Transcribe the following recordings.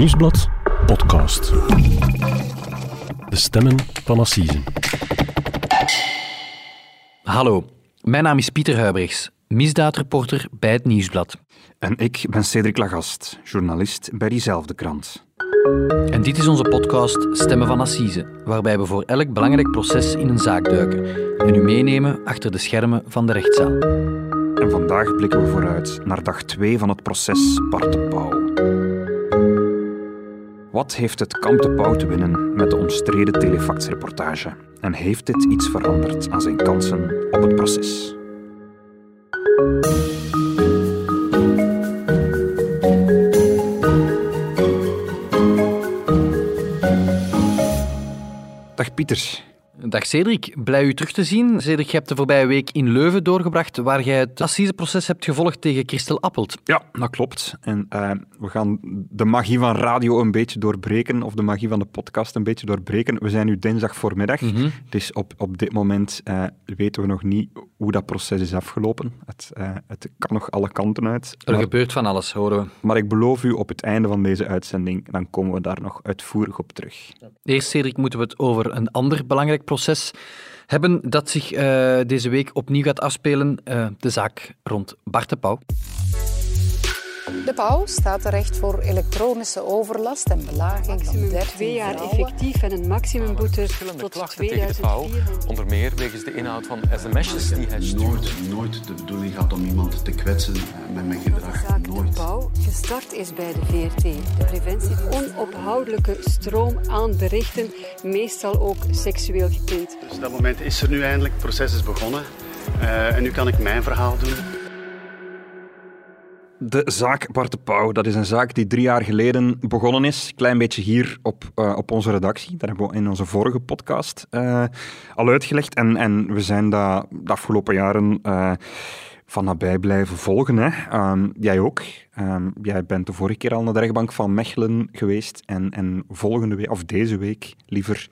Nieuwsblad podcast. De stemmen van Assise. Hallo, mijn naam is Pieter Huibrechts, misdaadreporter bij het Nieuwsblad. En ik ben Cedric Lagast, journalist bij diezelfde krant. En dit is onze podcast Stemmen van Assise, waarbij we voor elk belangrijk proces in een zaak duiken en u meenemen achter de schermen van de rechtszaal. En vandaag blikken we vooruit naar dag 2 van het proces Bart de Pauw. Wat heeft het kamp de Pauw te winnen met de omstreden telefaxreportage? En heeft dit iets veranderd aan zijn kansen op het proces? Dag Pieter. Dag Cedric, blij u terug te zien. Cedric, je hebt de voorbije week in Leuven doorgebracht, waar jij het assiseproces hebt gevolgd tegen Christel Appelt. Ja, dat klopt. En uh, we gaan de magie van radio een beetje doorbreken, of de magie van de podcast een beetje doorbreken. We zijn nu dinsdag voormiddag, mm -hmm. dus op, op dit moment uh, weten we nog niet hoe dat proces is afgelopen. Het, uh, het kan nog alle kanten uit. Er maar, gebeurt van alles, horen we. Maar ik beloof u, op het einde van deze uitzending, dan komen we daar nog uitvoerig op terug. Eerst, Cedric, moeten we het over een ander belangrijk proces hebben dat zich uh, deze week opnieuw gaat afspelen. Uh, de zaak rond Bart de Pauw. De Pauw staat terecht voor elektronische overlast en belaging maximum van 13 twee jaar vrouwen. effectief en een maximumboete tot klachten tegen de pauw, 2400. onder meer wegens de inhoud van sms'jes die hij stuurt. nooit, nooit de bedoeling gehad om iemand te kwetsen eh, met mijn De gedrag. zaak De Nooit. Pauw gestart is bij de VRT. De preventie onophoudelijke stroom aan berichten, meestal ook seksueel getint. Dus dat moment is er nu eindelijk, het proces is begonnen. Eh, en nu kan ik mijn verhaal doen. De zaak Bart de Pauw, dat is een zaak die drie jaar geleden begonnen is. Klein beetje hier op, eh, op onze redactie. Daar hebben we in onze vorige podcast eh, al uitgelegd. En, en we zijn dat de afgelopen jaren eh, van nabij blijven volgen. Hè. Ehm, jij ook. Ehm, jij bent de vorige keer al naar de rechtbank van Mechelen geweest. En, en volgende week, of deze week liever,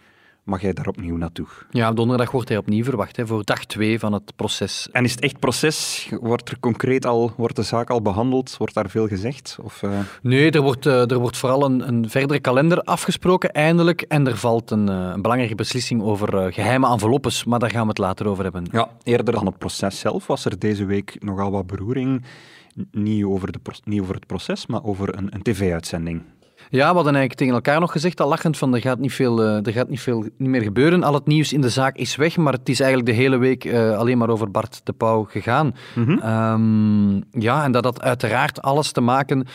mag jij daar opnieuw naartoe. Ja, donderdag wordt hij opnieuw verwacht hè, voor dag 2 van het proces. En is het echt proces? Wordt er concreet al, wordt de zaak al behandeld? Wordt daar veel gezegd? Of, eh, Nee, er wordt, eh, er wordt vooral een, een verdere kalender afgesproken, eindelijk. En er valt een, eh, een belangrijke beslissing over eh, geheime enveloppes, maar daar gaan we het later over hebben. Ja, eerder dan het proces zelf was er deze week nogal wat beroering. Niet over, de, niet over het proces, maar over een, een tv-uitzending. Ja, we hadden eigenlijk tegen elkaar nog gezegd, al lachend, van er gaat niet veel, eh, er gaat niet veel niet meer gebeuren. Al het nieuws in de zaak is weg, maar het is eigenlijk de hele week eh, alleen maar over Bart de Pauw gegaan. Ehm, ja, en dat had uiteraard alles te maken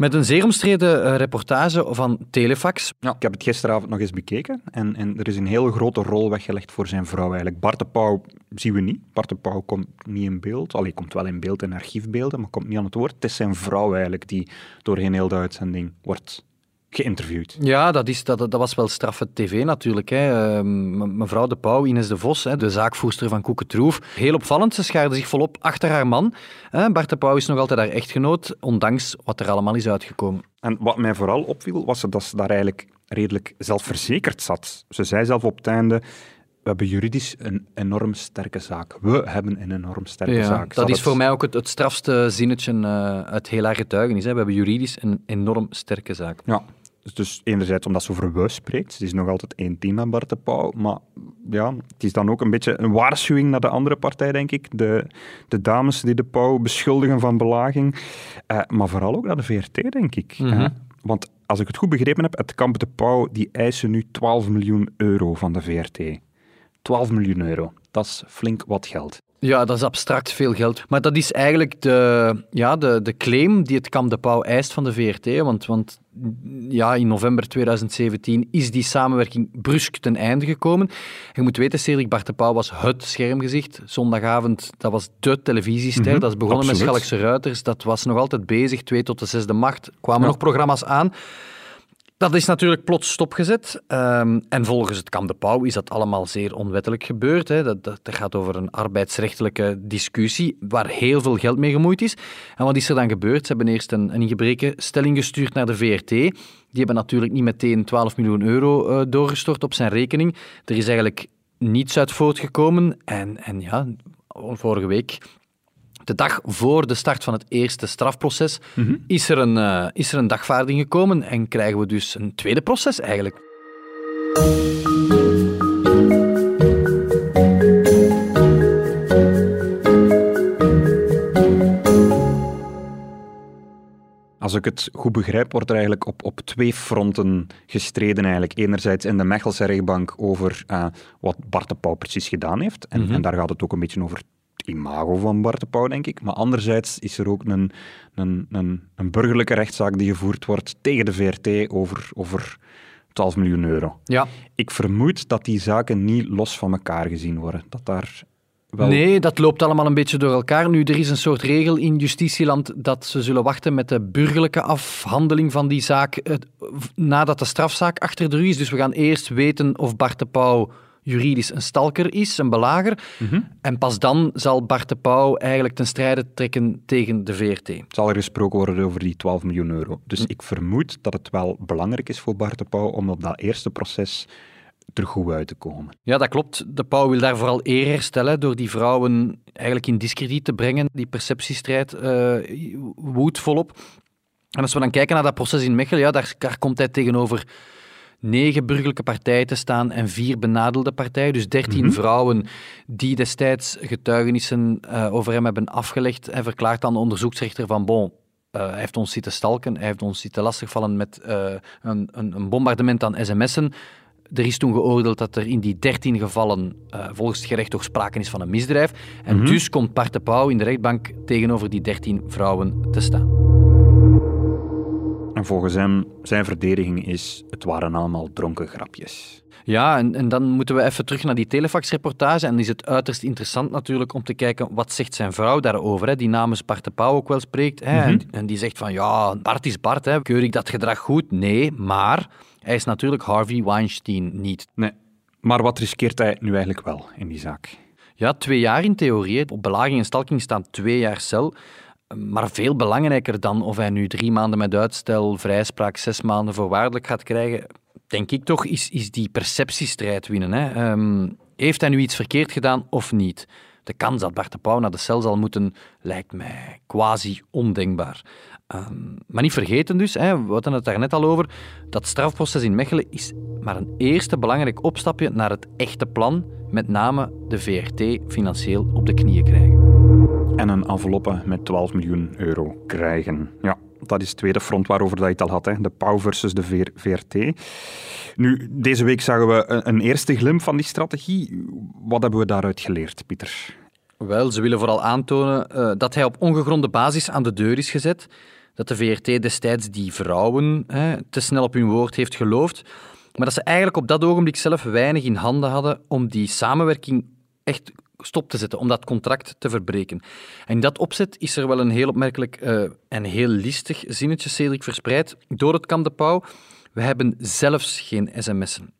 met een zeer omstreden eh, reportage van Telefax. Ja. Ik heb het gisteravond nog eens bekeken en, en er is een hele grote rol weggelegd voor zijn vrouw eigenlijk. Bart de Pauw zien we niet. Bart de Pauw komt niet in beeld. Allee, komt wel in beeld in archiefbeelden, maar komt niet aan het woord. Het is zijn vrouw eigenlijk die doorheen heel de uitzending wordt geïnterviewd. Ja, dat, is, dat, dat was wel straffe tv natuurlijk. Hè. Ehm, me- mevrouw de Pauw, Ines de Vos, hè, de zaakvoerster van Koeketroef. Heel opvallend, ze schaarde zich volop achter haar man. Hè. Bart de Pauw is nog altijd haar echtgenoot, ondanks wat er allemaal is uitgekomen. En wat mij vooral opviel, was dat ze daar eigenlijk redelijk zelfverzekerd zat. Ze zei zelf op het einde, we hebben juridisch een enorm sterke zaak. We hebben een enorm sterke Ja, zaak. Dat is voor mij ook het, het strafste zinnetje eh, uit heel haar getuigenis. Hè. We hebben juridisch een enorm sterke zaak. Ja, dus, enerzijds omdat ze over we spreekt. Ze is nog altijd één team met Bart de Pauw. Maar ja, het is dan ook een beetje een waarschuwing naar de andere partij, denk ik. De, de dames die de Pauw beschuldigen van belaging. Eh, maar vooral ook naar de VRT, denk ik. Mhm. Want als ik het goed begrepen heb, het kamp de Pauw, die eisen nu 12 miljoen euro van de VRT. 12 miljoen euro. Dat is flink wat geld. Ja, dat is abstract veel geld. Maar dat is eigenlijk de, ja, de, de claim die het Kamp de Pauw eist van de VRT. Want, want ja, in november 2017 is die samenwerking brusk ten einde gekomen. Je moet weten, Cedric Bart de Pauw was het schermgezicht. Zondagavond, dat was de televisiester. Mhm, dat is begonnen absoluut. met Schalkse Ruiters. Dat was nog altijd bezig, twee tot de zesde macht. Kwamen Ja. nog programma's aan. Dat is natuurlijk plots stopgezet. Ehm, en volgens het Kamp de Pauw is dat allemaal zeer onwettelijk gebeurd. Hè. Dat, dat, gaat over een arbeidsrechtelijke discussie waar heel veel geld mee gemoeid is. En wat is er dan gebeurd? Ze hebben eerst een, een ingebreken stelling gestuurd naar de VRT. Die hebben natuurlijk niet meteen 12 miljoen euro eh, doorgestort op zijn rekening. Er is eigenlijk niets uit voortgekomen. En, en ja, vorige week de dag voor de start van het eerste strafproces is, er een, eh, is er een dagvaarding gekomen en krijgen we dus een tweede proces eigenlijk. Als ik het goed begrijp, wordt er eigenlijk op, op twee fronten gestreden. Eigenlijk. Enerzijds in de Mechelse rechtbank over eh, wat Bart de Pauw precies gedaan heeft. En, en daar gaat het ook een beetje over imago van Bart de Pauw, denk ik. Maar anderzijds is er ook een, een, een, een burgerlijke rechtszaak die gevoerd wordt tegen de VRT over, over 12 miljoen euro. Ja. Ik vermoed dat die zaken niet los van elkaar gezien worden. Dat daar wel... Nee, dat loopt allemaal een beetje door elkaar. Nu, er is een soort regel in justitieland dat ze zullen wachten met de burgerlijke afhandeling van die zaak eh, nadat de strafzaak achter de rug is. Dus we gaan eerst weten of Bart de Pauw juridisch een stalker is, een belager. En pas dan zal Bart de Pauw eigenlijk ten strijde trekken tegen de VRT. zal er gesproken worden over die 12 miljoen euro. Dus ik vermoed dat het wel belangrijk is voor Bart de Pauw om op dat eerste proces er goed uit te komen. Ja, dat klopt. De Pauw wil daar vooral eer herstellen door die vrouwen eigenlijk in discrediet te brengen. Die perceptiestrijd eh woedt volop. En als we dan kijken naar dat proces in Mechelen, ja, daar, daar komt hij tegenover negen burgerlijke partijen te staan en vier benadelde partijen. Dus dertien vrouwen die destijds getuigenissen eh, over hem hebben afgelegd. En verklaart dan de onderzoeksrechter van, bon, eh, hij heeft ons zitten stalken, hij heeft ons zitten lastigvallen met eh, een, een, een bombardement aan sms'en. Er is toen geoordeeld dat er in die dertien gevallen volgens het gerecht toch sprake is van een misdrijf. En dus komt Bart de Pauw in de rechtbank tegenover die dertien vrouwen te staan. En volgens hem, zijn verdediging is, het waren allemaal dronken grapjes. Ja, en, en dan moeten we even terug naar die telefaxreportage. En is het uiterst interessant natuurlijk om te kijken wat zegt zijn vrouw daarover, hè, die namens Bart de Pauw ook wel spreekt. Hè, en, en die zegt van, ja, Bart is Bart, hè, keur ik dat gedrag goed? Nee, maar hij is natuurlijk Harvey Weinstein niet. Nee. Maar wat riskeert hij nu eigenlijk wel in die zaak? Ja, twee jaar in theorie. Op belaging en stalking staan twee jaar cel. Maar veel belangrijker dan of hij nu drie maanden met uitstel, vrijspraak, zes maanden voorwaardelijk gaat krijgen, denk ik toch, is, is die perceptiestrijd winnen. Hè. Ehm, heeft hij nu iets verkeerd gedaan of niet? De kans dat Bart de Pauw naar de cel zal moeten, lijkt mij quasi ondenkbaar. Ehm, maar niet vergeten dus, hè, we hadden het daar net al over, dat strafproces in Mechelen is maar een eerste belangrijk opstapje naar het echte plan, met name de VRT financieel op de knieën krijgen. En een enveloppe met 12 miljoen euro krijgen. Ja, dat is het tweede front waarover dat je het al had. Hè. De Pauw versus de VRT. Nu, deze week zagen we een, een eerste glimp van die strategie. Wat hebben we daaruit geleerd, Pieter? Wel, ze willen vooral aantonen eh, dat hij op ongegronde basis aan de deur is gezet. Dat de VRT destijds die vrouwen hè, te snel op hun woord heeft geloofd. Maar dat ze eigenlijk op dat ogenblik zelf weinig in handen hadden om die samenwerking echt stop te zetten, om dat contract te verbreken. En in dat opzet is er wel een heel opmerkelijk eh, en heel listig zinnetje, Cedric, verspreid door het kamp de Pauw. We hebben zelfs geen sms'en.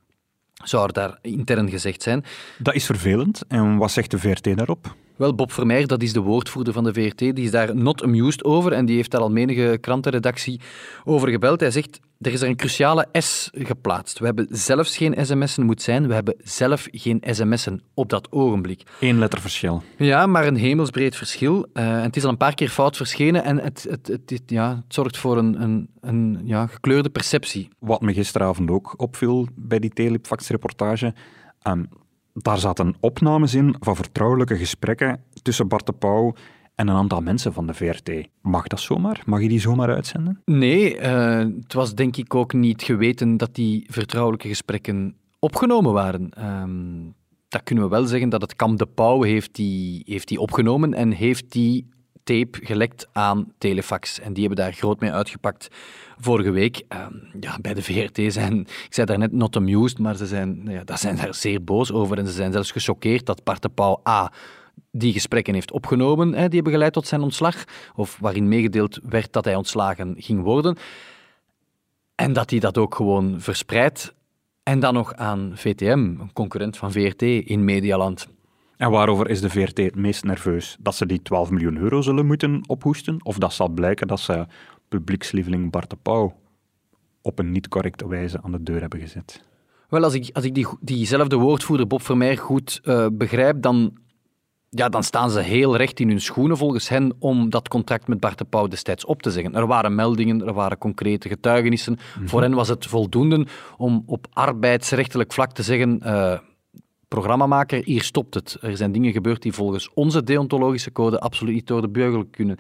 Zou er daar intern gezegd zijn. Dat is vervelend. En wat zegt de VRT daarop? Wel, Bob Vermeer, dat is de woordvoerder van de VRT, die is daar not amused over en die heeft daar al menige krantenredactie over gebeld. Hij zegt, er is er een cruciale S geplaatst. We hebben zelfs geen sms'en, moet zijn, we hebben zelf geen sms'en op dat ogenblik. Eén letter verschil. Ja, maar een hemelsbreed verschil. Eh, het is al een paar keer fout verschenen en het, het, het, het- ja, het zorgt voor een, een, een ja, gekleurde perceptie. Wat me gisteravond ook opviel bij die telefax-reportage. ehm, daar zaten opnames in van vertrouwelijke gesprekken tussen Bart de Pauw en een aantal mensen van de VRT. Mag dat zomaar? Mag je die zomaar uitzenden? Nee, eh, het was denk ik ook niet geweten dat die vertrouwelijke gesprekken opgenomen waren. Ehm, dat kunnen we wel zeggen dat het kamp De Pauw heeft die, heeft die opgenomen en heeft die tape gelekt aan Telefax. En die hebben daar groot mee uitgepakt vorige week. Ehm, ja, bij de VRT zijn, ik zei daarnet not amused, maar ze zijn, nou ja, daar zijn daar zeer boos over. En ze zijn zelfs gechoqueerd dat Bart A die gesprekken heeft opgenomen, hè, die hebben geleid tot zijn ontslag, of waarin meegedeeld werd dat hij ontslagen ging worden. En dat hij dat ook gewoon verspreidt. En dan nog aan VTM, een concurrent van VRT in Medialand. En waarover is de VRT het meest nerveus? Dat ze die 12 miljoen euro zullen moeten ophoesten? Of dat zal blijken dat ze publiekslieveling Bart de Pauw op een niet correcte wijze aan de deur hebben gezet? Wel, als ik, als ik die, diezelfde woordvoerder Bob Vermeer goed eh, begrijp, dan ja, dan staan ze heel recht in hun schoenen volgens hen om dat contract met Bart de Pauw destijds op te zeggen. Er waren meldingen, er waren concrete getuigenissen. Voor hen was het voldoende om op arbeidsrechtelijk vlak te zeggen... Uh, programmamaker, hier stopt het. Er zijn dingen gebeurd die volgens onze deontologische code absoluut niet door de beugel kunnen.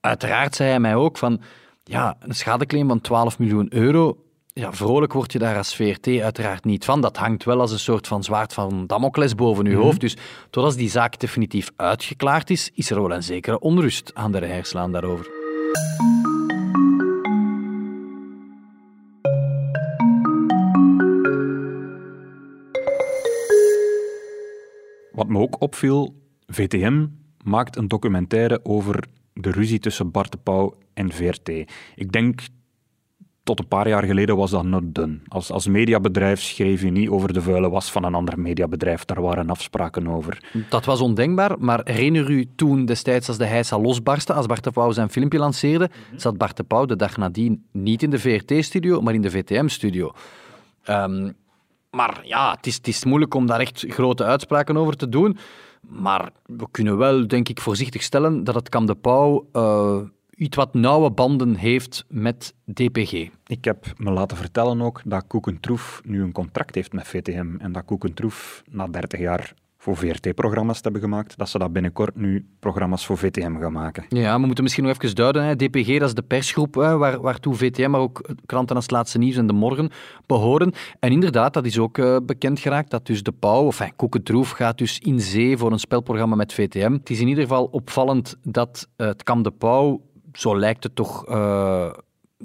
Uiteraard zei hij mij ook van, ja, een schadeclaim van 12 miljoen euro, ja, vrolijk word je daar als VRT uiteraard niet van. Dat hangt wel als een soort van zwaard van Damocles boven je hoofd. Dus totdat die zaak definitief uitgeklaard is, is er wel een zekere onrust aan de herslaan daarover. Wat me ook opviel, VTM maakt een documentaire over de ruzie tussen Bart de Pauw en VRT. Ik denk tot een paar jaar geleden was dat not done. Als, als mediabedrijf schreef je niet over de vuile was van een ander mediabedrijf. Daar waren afspraken over. Dat was ondenkbaar, maar herinner u toen destijds als de heisa losbarstte, als Bart de Pauw zijn filmpje lanceerde, zat Bart de Pauw de dag nadien niet in de VRT-studio, maar in de VTM-studio. Ehm, maar ja, het is, het is moeilijk om daar echt grote uitspraken over te doen. Maar we kunnen wel, denk ik, voorzichtig stellen dat het Kam de Pauw uh, iets wat nauwe banden heeft met DPG. Ik heb me laten vertellen ook dat Koekentroef nu een contract heeft met VTM en dat Koekentroef na 30 jaar voor VRT-programma's te hebben gemaakt, dat ze dat binnenkort nu programma's voor VTM gaan maken. Ja, we moeten misschien nog even duiden. Hè. DPG, dat is de persgroep hè, waar, waartoe VTM, maar ook kranten als Laatste Nieuws en De Morgen behoren. En inderdaad, dat is ook uh, bekend geraakt, dat dus de Pauw, of enfin, gaat dus in zee voor een spelprogramma met VTM. Het is in ieder geval opvallend dat uh, het Kam de Pauw, zo lijkt het toch... Uh,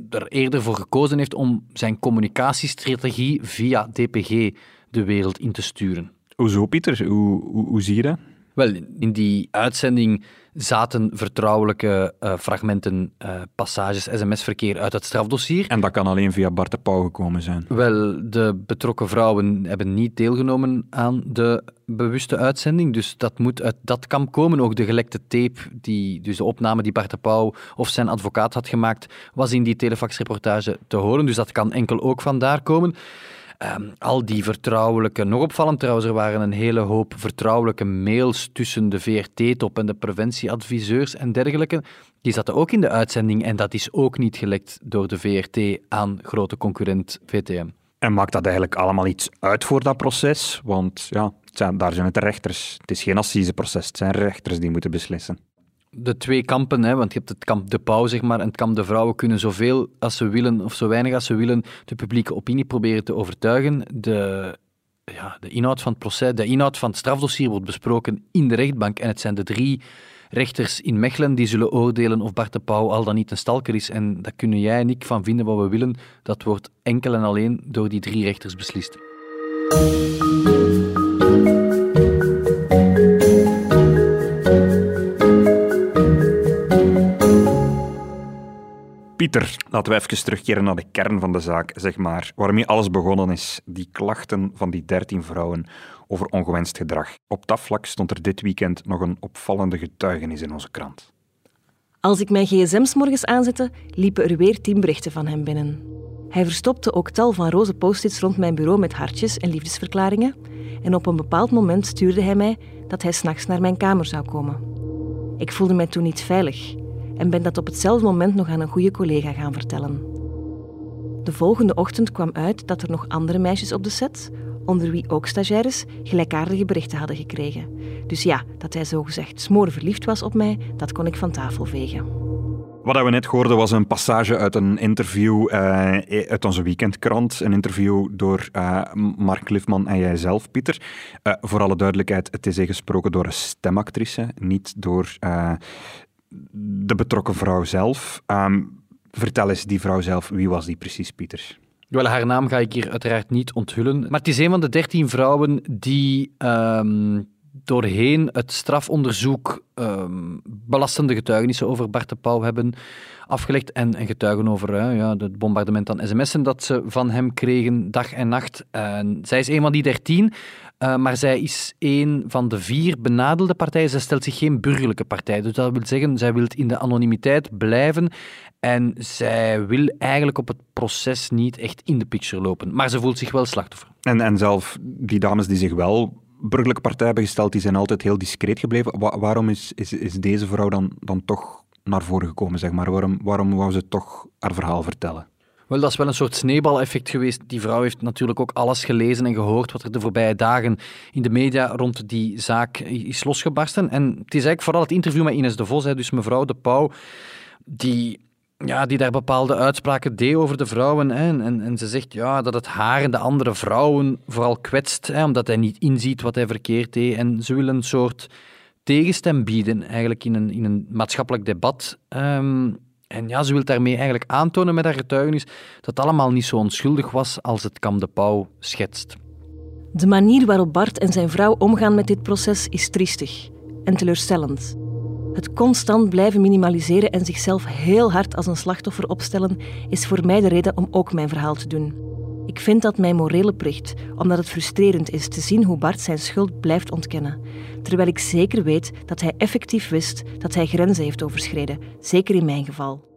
er eerder voor gekozen heeft om zijn communicatiestrategie via DPG de wereld in te sturen. Hoezo, Pieter? Hoe, hoe, hoe zie je dat? Wel, in die uitzending zaten vertrouwelijke uh, fragmenten, uh, passages, sms-verkeer uit het strafdossier. En dat kan alleen via Bart de Pauw gekomen zijn? Wel, de betrokken vrouwen hebben niet deelgenomen aan de bewuste uitzending, dus dat moet uit dat kamp komen. Ook de gelekte tape, die, dus de opname die Bart de Pauw of zijn advocaat had gemaakt, was in die telefaxreportage te horen, dus dat kan enkel ook vandaar komen. Um, al die vertrouwelijke, nog opvallend trouwens, er waren een hele hoop vertrouwelijke mails tussen de VRT-top en de preventieadviseurs en dergelijke. Die zaten ook in de uitzending en dat is ook niet gelekt door de VRT aan grote concurrent VTM. En maakt dat eigenlijk allemaal iets uit voor dat proces? Want ja, daar zijn het rechters. Het is geen assiseproces, het zijn rechters die moeten beslissen de twee kampen, hè, want je hebt het kamp de pauw zeg maar, en het kamp de vrouwen kunnen zoveel als ze willen, of zo weinig als ze willen, de publieke opinie proberen te overtuigen. De, ja, de inhoud van het proces, de inhoud van het strafdossier wordt besproken in de rechtbank en het zijn de drie rechters in Mechelen die zullen oordelen of Bart de Pauw al dan niet een stalker is. En daar kunnen jij en ik van vinden wat we willen. Dat wordt enkel en alleen door die drie rechters beslist. Pieter, laten we even terugkeren naar de kern van de zaak, zeg maar. Waarmee alles begonnen is. Die klachten van die dertien vrouwen over ongewenst gedrag. Op dat vlak stond er dit weekend nog een opvallende getuigenis in onze krant. Als ik mijn gsm's morgens aanzette, liepen er weer tien berichten van hem binnen. Hij verstopte ook tal van roze post-its rond mijn bureau met hartjes en liefdesverklaringen. En op een bepaald moment stuurde hij mij dat hij s'nachts naar mijn kamer zou komen. Ik voelde mij toen niet veilig en ben dat op hetzelfde moment nog aan een goede collega gaan vertellen. De volgende ochtend kwam uit dat er nog andere meisjes op de set, onder wie ook stagiaires, gelijkaardige berichten hadden gekregen. Dus ja, dat hij zogezegd smoor verliefd was op mij, dat kon ik van tafel vegen. Wat we net hoorden was een passage uit een interview uh, uit onze weekendkrant. Een interview door uh, Mark Lifman en jijzelf, Pieter. Uh, voor alle duidelijkheid, het is gesproken door een stemactrice, niet door de betrokken vrouw zelf. Ehm, vertel eens, die vrouw zelf, wie was die precies, Pieter? Wel, haar naam ga ik hier uiteraard niet onthullen. Maar het is een van de dertien vrouwen die ehm, doorheen het strafonderzoek um, belastende getuigenissen over Bart de Pauw hebben afgelegd en, en getuigen over ja, het bombardement aan sms'en dat ze van hem kregen dag en nacht. En zij is een van die dertien, uh, maar zij is een van de vier benadelde partijen. Zij stelt zich geen burgerlijke partij. Dus dat wil zeggen, zij wil in de anonimiteit blijven en zij wil eigenlijk op het proces niet echt in de picture lopen. Maar ze voelt zich wel slachtoffer. En, en zelf, die dames die zich wel burgerlijke partij hebben gesteld, die zijn altijd heel discreet gebleven. Wa- waarom is, is, is deze vrouw dan, dan toch naar voren gekomen, zeg maar? Waarom, waarom wou ze toch haar verhaal vertellen? Wel, dat is wel een soort sneeuwbaleffect geweest. Die vrouw heeft natuurlijk ook alles gelezen en gehoord wat er de voorbije dagen in de media rond die zaak is losgebarsten. En het is eigenlijk vooral het interview met Ines de Vos, dus mevrouw de Pauw, die, ja, die daar bepaalde uitspraken deed over de vrouwen. Hè. En, en, ze zegt ja, dat het haar en de andere vrouwen vooral kwetst, hè, omdat hij niet inziet wat hij verkeerd deed. En ze wil een soort tegenstem bieden eigenlijk in een, in een maatschappelijk debat. Ehm, en ja, ze wil daarmee eigenlijk aantonen met haar getuigenis dat het allemaal niet zo onschuldig was als het Kam de Pauw schetst. De manier waarop Bart en zijn vrouw omgaan met dit proces is triestig en teleurstellend. Het constant blijven minimaliseren en zichzelf heel hard als een slachtoffer opstellen is voor mij de reden om ook mijn verhaal te doen. Ik vind dat mijn morele plicht, omdat het frustrerend is te zien hoe Bart zijn schuld blijft ontkennen, terwijl ik zeker weet dat hij effectief wist dat hij grenzen heeft overschreden, zeker in mijn geval.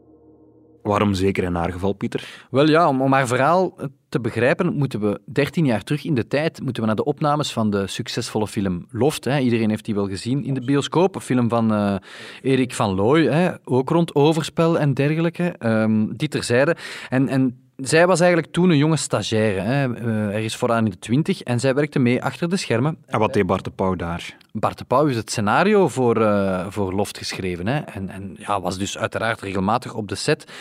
Waarom zeker in haar geval, Pieter? Wel ja, om, om haar verhaal te begrijpen, moeten we 13 jaar terug in de tijd moeten we naar de opnames van de succesvolle film Loft. Hè. Iedereen heeft die wel gezien in de bioscoop. Een film van uh, Erik van Looy, hè. ook rond overspel en dergelijke. Um, die terzijde. En, en zij was eigenlijk toen een jonge stagiaire. Hè. Uh, er is vooraan in de twintig en zij werkte mee achter de schermen. En wat deed Bart de Pauw daar? Bart de Pauw heeft het scenario voor, uh, voor Loft geschreven. Hè. En, en ja, was dus uiteraard regelmatig op de set.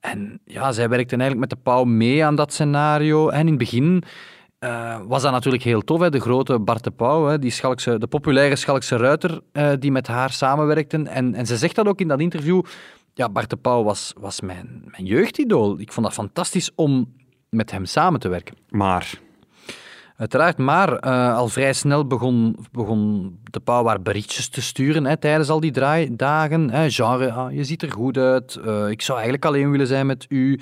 En ja, zij werkte eigenlijk met de Pauw mee aan dat scenario. En in het begin uh, was dat natuurlijk heel tof. Hè. De grote Bart de Pauw, hè, die Schalkse, de populaire Schalkse ruiter, uh, die met haar samenwerkten. En, en ze zegt dat ook in dat interview. Ja, Bart de Pauw was, was mijn, mijn jeugdidool. Ik vond dat fantastisch om met hem samen te werken. Maar... Uiteraard, maar uh, al vrij snel begon, begon de Pauw haar berichtjes te sturen hè, tijdens al die draaidagen. Hè, genre, ah, je ziet er goed uit, uh, ik zou eigenlijk alleen willen zijn met u.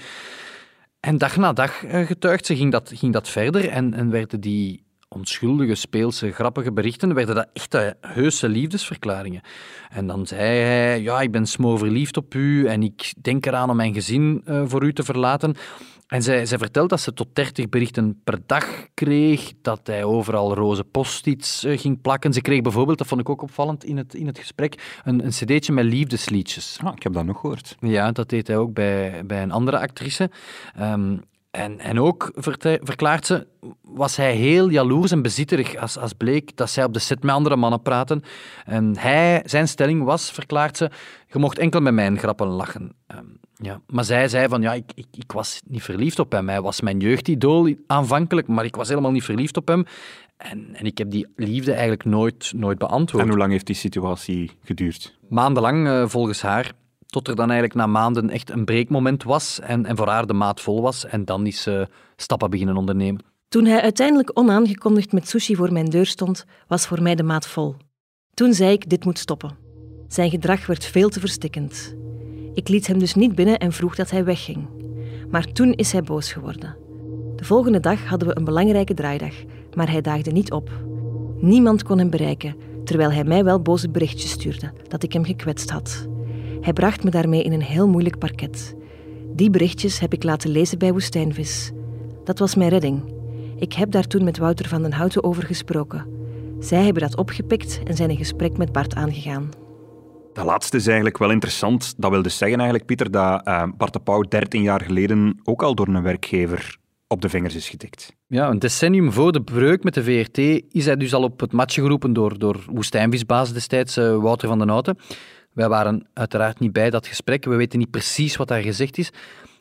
En dag na dag uh, getuigd ze, ging dat, ging dat verder en, en werden die onschuldige, speelse, grappige berichten, werden dat echte, heuse liefdesverklaringen. En dan zei hij, ja, ik ben smoorverliefd op u en ik denk eraan om mijn gezin voor u te verlaten. En zij, zij vertelt dat ze tot 30 berichten per dag kreeg, dat hij overal roze post-its uh, ging plakken. Ze kreeg bijvoorbeeld, dat vond ik ook opvallend in het, in het gesprek, een, een cd'tje met liefdesliedjes. Ah, ik heb dat nog gehoord. Ja, dat deed hij ook bij, bij een andere actrice. Um, en, en ook, verklaart ze, was hij heel jaloers en bezitterig als, als bleek dat zij op de set met andere mannen praten. En hij, zijn stelling was, verklaart ze, je mocht enkel met mijn grappen lachen. Um, ja. Maar zij zei van, ja, ik, ik, ik was niet verliefd op hem. Hij was mijn jeugdidool aanvankelijk, maar ik was helemaal niet verliefd op hem. En, en ik heb die liefde eigenlijk nooit, nooit beantwoord. En hoe lang heeft die situatie geduurd? Maandenlang, uh, volgens haar. Tot er dan eigenlijk na maanden echt een breekmoment was en, en voor haar de maat vol was. En dan is ze stappen beginnen ondernemen. Toen hij uiteindelijk onaangekondigd met sushi voor mijn deur stond, was voor mij de maat vol. Toen zei ik, dit moet stoppen. Zijn gedrag werd veel te verstikkend. Ik liet hem dus niet binnen en vroeg dat hij wegging. Maar toen is hij boos geworden. De volgende dag hadden we een belangrijke draaidag, maar hij daagde niet op. Niemand kon hem bereiken, terwijl hij mij wel boze berichtjes stuurde dat ik hem gekwetst had. Hij bracht me daarmee in een heel moeilijk parket. Die berichtjes heb ik laten lezen bij Woestijnvis. Dat was mijn redding. Ik heb daar toen met Wouter van den Houten over gesproken. Zij hebben dat opgepikt en zijn een gesprek met Bart aangegaan. Dat laatste is eigenlijk wel interessant. Dat wil dus zeggen eigenlijk, Pieter, dat uh, Bart de Pauw 13 jaar geleden ook al door een werkgever op de vingers is getikt. Ja, een decennium voor de breuk met de VRT is hij dus al op het matje geroepen door, door woestijnvisbaas destijds, uh, Wouter van den Houten. Wij waren uiteraard niet bij dat gesprek. We weten niet precies wat daar gezegd is.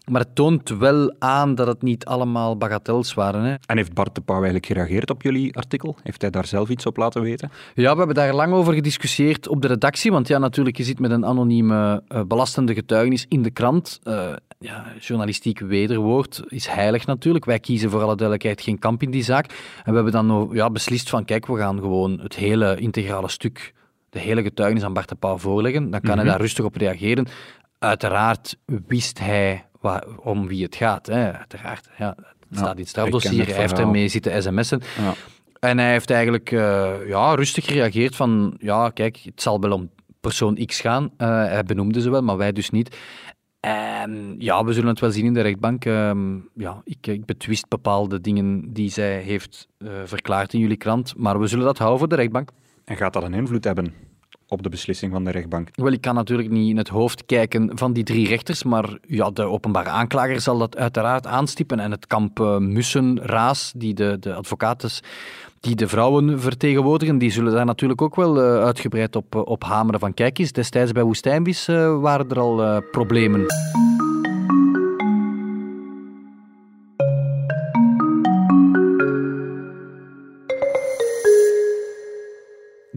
Maar het toont wel aan dat het niet allemaal bagatels waren. Hè. En heeft Bart de Pauw eigenlijk gereageerd op jullie artikel? Heeft hij daar zelf iets op laten weten? Ja, we hebben daar lang over gediscussieerd op de redactie. Want ja, natuurlijk, je zit met een anonieme uh, belastende getuigenis in de krant. Uh, ja, journalistiek wederwoord is heilig natuurlijk. Wij kiezen voor alle duidelijkheid geen kamp in die zaak. En we hebben dan ja, beslist van, kijk, we gaan gewoon het hele integrale stuk de hele getuigenis aan Bart de Pauw voorleggen. Dan kan hij daar rustig op reageren. Uiteraard wist hij waar, om wie het gaat. Hè. Uiteraard, ja, het staat in het strafdossier. Hij heeft ermee zitten sms'en. Ja. En hij heeft eigenlijk uh, ja, rustig gereageerd van, ja, kijk, het zal wel om persoon X gaan. Uh, hij benoemde ze wel, maar wij dus niet. En ja, we zullen het wel zien in de rechtbank. Ehm, ja, ik, ik betwist bepaalde dingen die zij heeft uh, verklaard in jullie krant, maar we zullen dat houden voor de rechtbank. En gaat dat een invloed hebben op de beslissing van de rechtbank? Wel, ik kan natuurlijk niet in het hoofd kijken van die drie rechters, maar ja, de openbare aanklager zal dat uiteraard aanstippen. En het kamp uh, Mussen-Raas, die de, de advocaten die de vrouwen vertegenwoordigen, die zullen daar natuurlijk ook wel uh, uitgebreid op, op hameren. Van kijk eens, destijds bij Woestijnvis uh, waren er al problemen.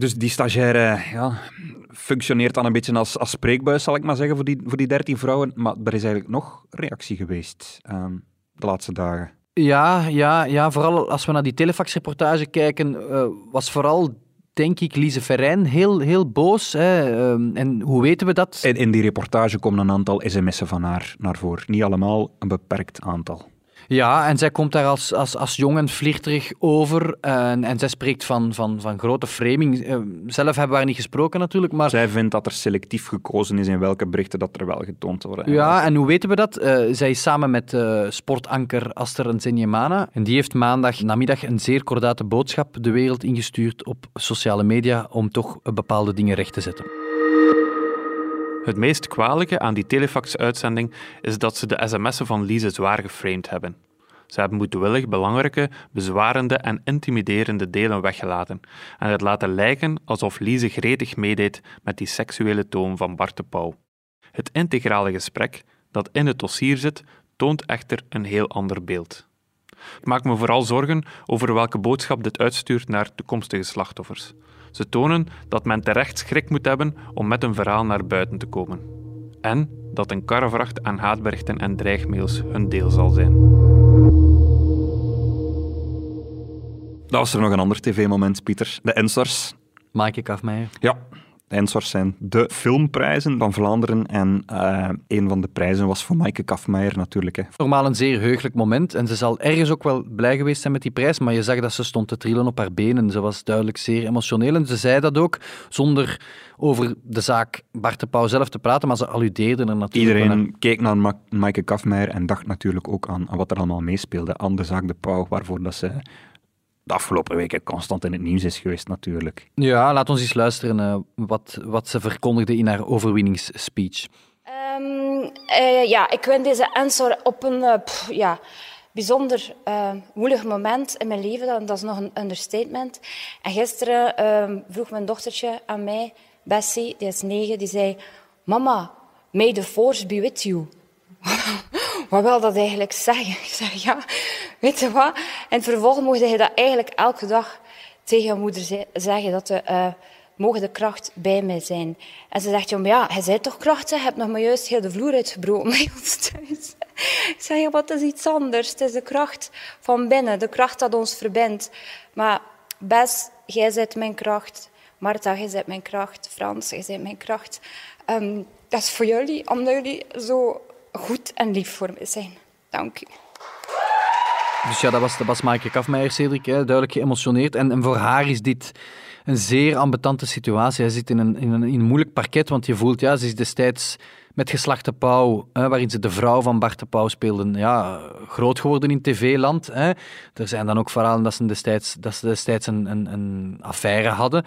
Dus die stagiaire ja, functioneert dan een beetje als, als spreekbuis, zal ik maar zeggen, voor die, voor die 13 vrouwen. Maar er is eigenlijk nog reactie geweest um, de laatste dagen. Ja, ja, ja, vooral als we naar die telefaxreportage kijken, uh, was vooral denk ik, Lise Verijn heel, heel boos. Hè. Um, en hoe weten we dat? In, in die reportage komen een aantal sms'en van haar naar voren. Niet allemaal, een beperkt aantal. Ja, en zij komt daar als, als, als jong en flirterig over. En, en zij spreekt van, van, van grote framing. Eh, zelf hebben we haar niet gesproken natuurlijk, maar... Zij vindt dat er selectief gekozen is in welke berichten dat er wel getoond worden. Ja, en hoe weten we dat? Uh, zij is samen met uh, sportanker Aster Nzenyemana. En die heeft maandag namiddag een zeer kordate boodschap de wereld ingestuurd op sociale media om toch bepaalde dingen recht te zetten. Het meest kwalijke aan die telefax-uitzending is dat ze de sms'en van Lise zwaar geframed hebben. Ze hebben moedwillig belangrijke, bezwarende en intimiderende delen weggelaten en het laten lijken alsof Lise gretig meedeed met die seksuele toon van Bart de Pauw. Het integrale gesprek dat in het dossier zit, toont echter een heel ander beeld. Ik maak me vooral zorgen over welke boodschap dit uitstuurt naar toekomstige slachtoffers. Ze tonen dat men terecht schrik moet hebben om met een verhaal naar buiten te komen. En dat een karrevracht aan haatberichten en dreigmails hun deel zal zijn. Dat was er nog een ander tv-moment, Pieter. De Ensors. Maaike Kafmeijer. Ja, Ensors zijn de filmprijzen van Vlaanderen. En uh, een van de prijzen was voor Maaike Kafmeijer natuurlijk. Hè. Normaal een zeer heugelijk moment. En ze zal ergens ook wel blij geweest zijn met die prijs. Maar je zag dat ze stond te trillen op haar benen. Ze was duidelijk zeer emotioneel. En ze zei dat ook zonder over de zaak Bart de Pauw zelf te praten. Maar ze alludeerde er natuurlijk Iedereen keek naar Ma Maaike Kafmeijer en dacht natuurlijk ook aan, aan wat er allemaal meespeelde. Aan de zaak de Pauw, waarvoor dat ze de afgelopen weken constant in het nieuws is geweest, natuurlijk. Ja, laat ons eens luisteren uh, wat, wat ze verkondigde in haar overwinningsspeech. Um, uh, ja, ik win deze answer op een uh, pff, ja, bijzonder woelig moment in mijn leven. Dat, dat, is nog een understatement. En gisteren ehm, vroeg mijn dochtertje aan mij, Bessie, die is negen, die zei... Mama, may the force be with you. wat wil dat eigenlijk zeggen? Ik zeg, ja, weet je wat? En vervolgens mocht je dat eigenlijk elke dag tegen je moeder zeggen, dat de, uh, mogen de kracht bij mij zijn. En ze zegt, ja, ja, hij zei toch kracht, je hebt nog maar juist heel de vloer uitgebroken bij ons thuis. Ik zeg, wat is iets anders? Het is de kracht van binnen, de kracht dat ons verbindt. Maar Bes, jij bent mijn kracht. Marta, jij bent mijn kracht. Frans, jij bent mijn kracht. Um, dat is voor jullie, omdat jullie zo goed en lief voor me zijn. Dank u. Dus ja, dat was, dat was Maaike Kafmeijer, Cedric, hè, duidelijk geëmotioneerd. En, en voor haar is dit een zeer ambetante situatie. Hij zit in een, in, een, in moeilijk parket, want je voelt, ja, ze is destijds met Geslachte Pauw, hè, waarin ze de vrouw van Bart de Pauw speelden, ja, groot geworden in tv-land. Er zijn dan ook verhalen dat ze destijds, dat ze destijds een, een, een affaire hadden.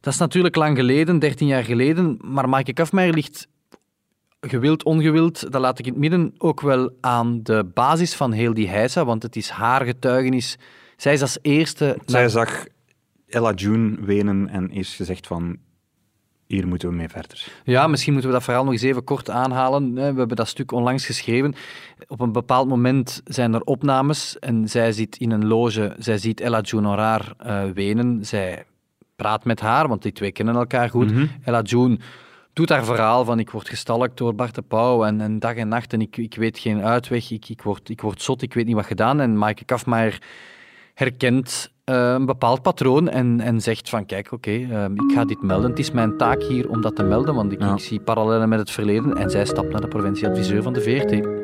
Dat is natuurlijk lang geleden, 13 jaar geleden, maar Maaike Kafmeijer ligt gewild, ongewild, dat laat ik in het midden ook wel aan de basis van heel die heisa, want het is haar getuigenis. Zij is als eerste... Zij naar... zag Ella June wenen en is gezegd van hier moeten we mee verder. Ja, misschien moeten we dat verhaal nog eens even kort aanhalen. We hebben dat stuk onlangs geschreven. Op een bepaald moment zijn er opnames en zij zit in een loge, zij ziet Ella June Horar uh, wenen. Zij praat met haar, want die twee kennen elkaar goed. Mm -hmm. Ella June doet haar verhaal van ik word gestalkt door Bart de Pauw en, en dag en nacht en ik, ik weet geen uitweg, ik, ik, word, ik word zot, ik weet niet wat gedaan. En Maaike Kafmaier herkent uh, een bepaald patroon en, en zegt van kijk, oké, okay, uh, ik ga dit melden. Het is mijn taak hier om dat te melden, want ik, ja. ik zie parallellen met het verleden. En zij stapt naar de provincieadviseur van de VRT.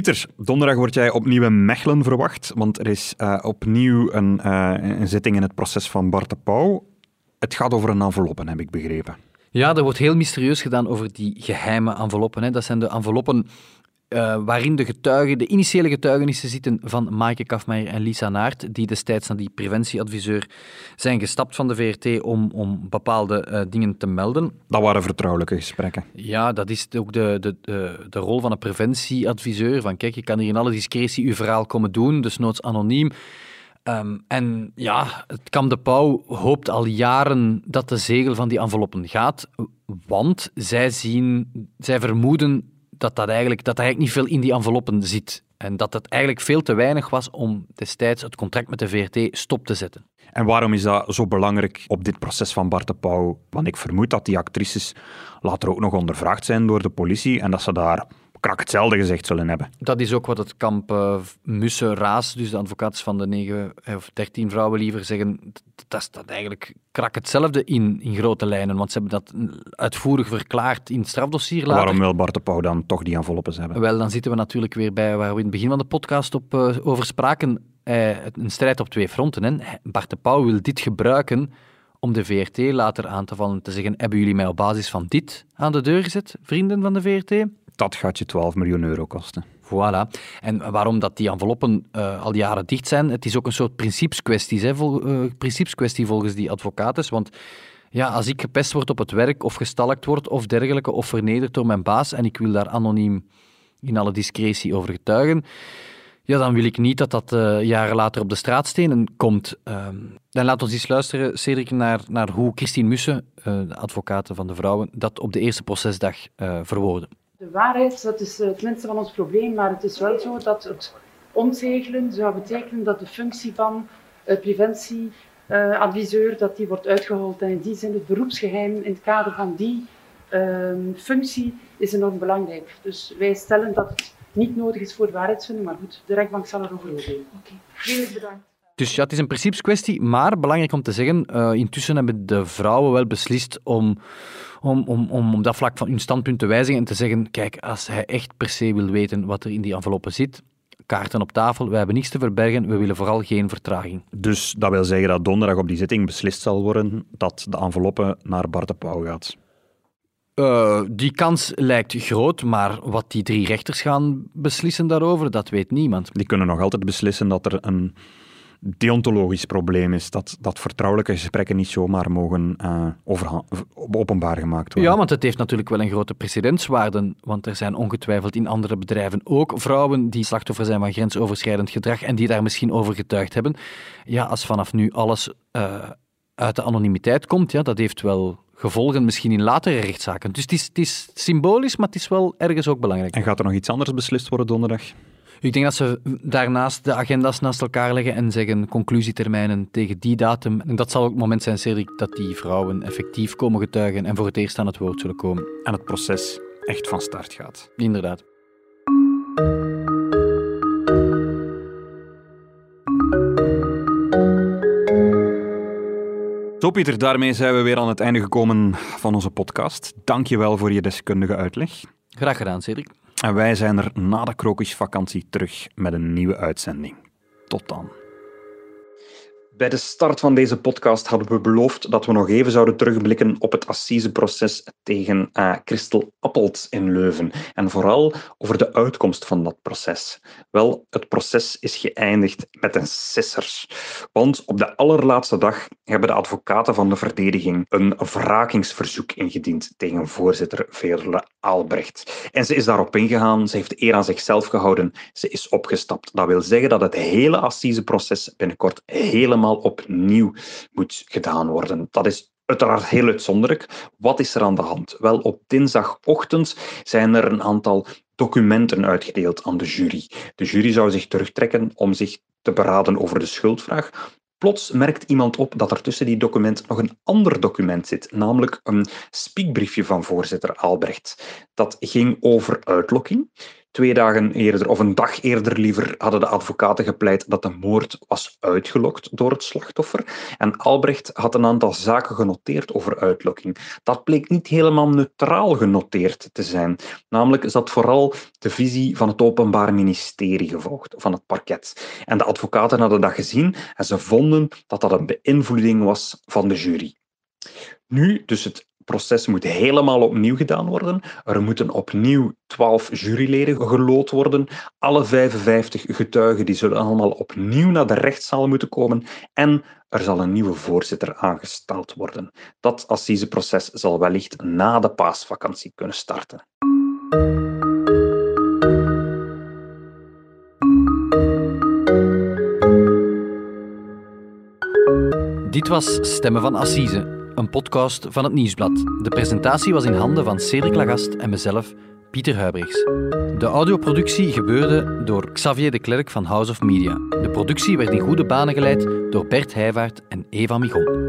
Pieter, donderdag word jij opnieuw in Mechelen verwacht, want er is uh, opnieuw een, uh, een zitting in het proces van Bart de Pauw. Het gaat over een enveloppen, heb ik begrepen. Ja, er wordt heel mysterieus gedaan over die geheime enveloppen. Hè. Dat zijn de enveloppen uh, waarin de getuigen, de initiële getuigenissen zitten van Maaike Kafmeijer en Lisa Naert, die destijds naar die preventieadviseur zijn gestapt van de VRT om, om bepaalde uh, dingen te melden. Dat waren vertrouwelijke gesprekken. Ja, dat is ook de, de, de, de, rol van een preventieadviseur. Van kijk, je kan hier in alle discretie uw verhaal komen doen, dus noods anoniem. Um, en ja, het Kam de Pauw hoopt al jaren dat de zegel van die enveloppen gaat, want zij, zien, zij vermoeden dat, dat, eigenlijk, dat er eigenlijk niet veel in die enveloppen zit. En dat het eigenlijk veel te weinig was om destijds het contract met de VRT stop te zetten. En waarom is dat zo belangrijk op dit proces van Bart de Pauw? Want ik vermoed dat die actrices later ook nog ondervraagd zijn door de politie en dat ze daar krak hetzelfde gezegd zullen hebben. Dat is ook wat het kamp uh, Mussen-Raas, dus de advocaten van de 9 eh, of 13 vrouwen liever, zeggen. Dat staat eigenlijk krak hetzelfde in, in grote lijnen, want ze hebben dat uitvoerig verklaard in het strafdossier later. Waarom wil Bart de Pauw dan toch die enveloppes hebben? Wel, dan zitten we natuurlijk weer bij waar we in het begin van de podcast op, uh, over spraken. Uh, een strijd op twee fronten. Hè. Bart de Pauw wil dit gebruiken om de VRT later aan te vallen en te zeggen: Hebben jullie mij op basis van dit aan de deur gezet, vrienden van de VRT? Dat gaat je 12 miljoen euro kosten. Voilà. En waarom dat die enveloppen uh, al jaren dicht zijn, het is ook een soort principeskwestie, hè, vol, principeskwestie volgens die advocaten. Want ja, als ik gepest word op het werk of gestalkt word of dergelijke, of vernederd door mijn baas en ik wil daar anoniem in alle discretie over getuigen, ja, dan wil ik niet dat dat uh, jaren later op de straatstenen komt. Ehm, dan laat ons eens luisteren, Cedric, naar, naar hoe Christine Mussen, de advocaat van de vrouwen, dat op de eerste procesdag verwoordde. De waarheid, dat is het minste van ons probleem, maar het is wel zo dat het ontzegelen zou betekenen dat de functie van uh, preventieadviseur, uh, dat die wordt uitgehold. En in die zin het beroepsgeheim in het kader van die uh, functie is enorm belangrijk. Dus wij stellen dat het niet nodig is voor waarheidsvinding, maar goed, de rechtbank zal erover oordelen. Oké, okay. bedankt. Dus ja, het is een principeskwestie, maar belangrijk om te zeggen, uh, intussen hebben de vrouwen wel beslist om om, om, om op dat vlak van hun standpunt te wijzigen en te zeggen, kijk, als hij echt per se wil weten wat er in die enveloppen zit, kaarten op tafel, we hebben niets te verbergen, we willen vooral geen vertraging. Dus dat wil zeggen dat donderdag op die zitting beslist zal worden dat de enveloppen naar Bart de Pauw gaat? Uh, die kans lijkt groot, maar wat die drie rechters gaan beslissen daarover, dat weet niemand. Die kunnen nog altijd beslissen dat er een deontologisch probleem is. Dat, dat vertrouwelijke gesprekken niet zomaar mogen uh, over, openbaar gemaakt worden. Ja, want het heeft natuurlijk wel een grote precedentswaarde. Want er zijn ongetwijfeld in andere bedrijven ook vrouwen die slachtoffer zijn van grensoverschrijdend gedrag en die daar misschien over getuigd hebben. Ja, als vanaf nu alles uh, uit de anonimiteit komt, ja, dat heeft wel gevolgen misschien in latere rechtszaken. Dus het is, het is symbolisch, maar het is wel ergens ook belangrijk. En gaat er nog iets anders beslist worden donderdag? Ik denk dat ze daarnaast de agenda's naast elkaar leggen en zeggen conclusietermijnen tegen die datum. En dat zal ook het moment zijn, Cedric, dat die vrouwen effectief komen getuigen en voor het eerst aan het woord zullen komen. En het proces echt van start gaat. Inderdaad. Zo Pieter, daarmee zijn we weer aan het einde gekomen van onze podcast. Dank je wel voor je deskundige uitleg. Graag gedaan, Cedric. En wij zijn er na de krokusvakantie terug met een nieuwe uitzending. Tot dan. Bij de start van deze podcast hadden we beloofd dat we nog even zouden terugblikken op het assiseproces tegen uh, Christel Appelt in Leuven. En vooral over de uitkomst van dat proces. Wel, het proces is geëindigd met een sisser. Want op de allerlaatste dag hebben de advocaten van de verdediging een wrakingsverzoek ingediend tegen voorzitter Veerle Albrecht. En ze is daarop ingegaan, ze heeft eer aan zichzelf gehouden, ze is opgestapt. Dat wil zeggen dat het hele assiseproces binnenkort helemaal opnieuw moet gedaan worden. Dat is uiteraard heel uitzonderlijk. Wat is er aan de hand? Wel, op dinsdagochtend zijn er een aantal documenten uitgedeeld aan de jury. De jury zou zich terugtrekken om zich te beraden over de schuldvraag. Plots merkt iemand op dat er tussen die documenten nog een ander document zit, namelijk een spiekbriefje van voorzitter Albrecht. Dat ging over uitlokking. Twee dagen eerder, of een dag eerder liever, hadden de advocaten gepleit dat de moord was uitgelokt door het slachtoffer. En Albrecht had een aantal zaken genoteerd over uitlokking. Dat bleek niet helemaal neutraal genoteerd te zijn. Namelijk dat vooral de visie van het Openbaar Ministerie gevolgd, van het parket. En de advocaten hadden dat gezien en ze vonden dat dat een beïnvloeding was van de jury. Nu, dus het proces moet helemaal opnieuw gedaan worden. Er moeten opnieuw 12 juryleden gelood worden. Alle 55 getuigen die zullen allemaal opnieuw naar de rechtszaal moeten komen. En er zal een nieuwe voorzitter aangesteld worden. Dat assiseproces zal wellicht na de paasvakantie kunnen starten. Dit was Stemmen van Assise, een podcast van het Nieuwsblad. De presentatie was in handen van Cedric Lagast en mezelf, Pieter Huibrechts. De audioproductie gebeurde door Xavier de Klerk van House of Media. De productie werd in goede banen geleid door Bert Heijvaart en Eva Migon.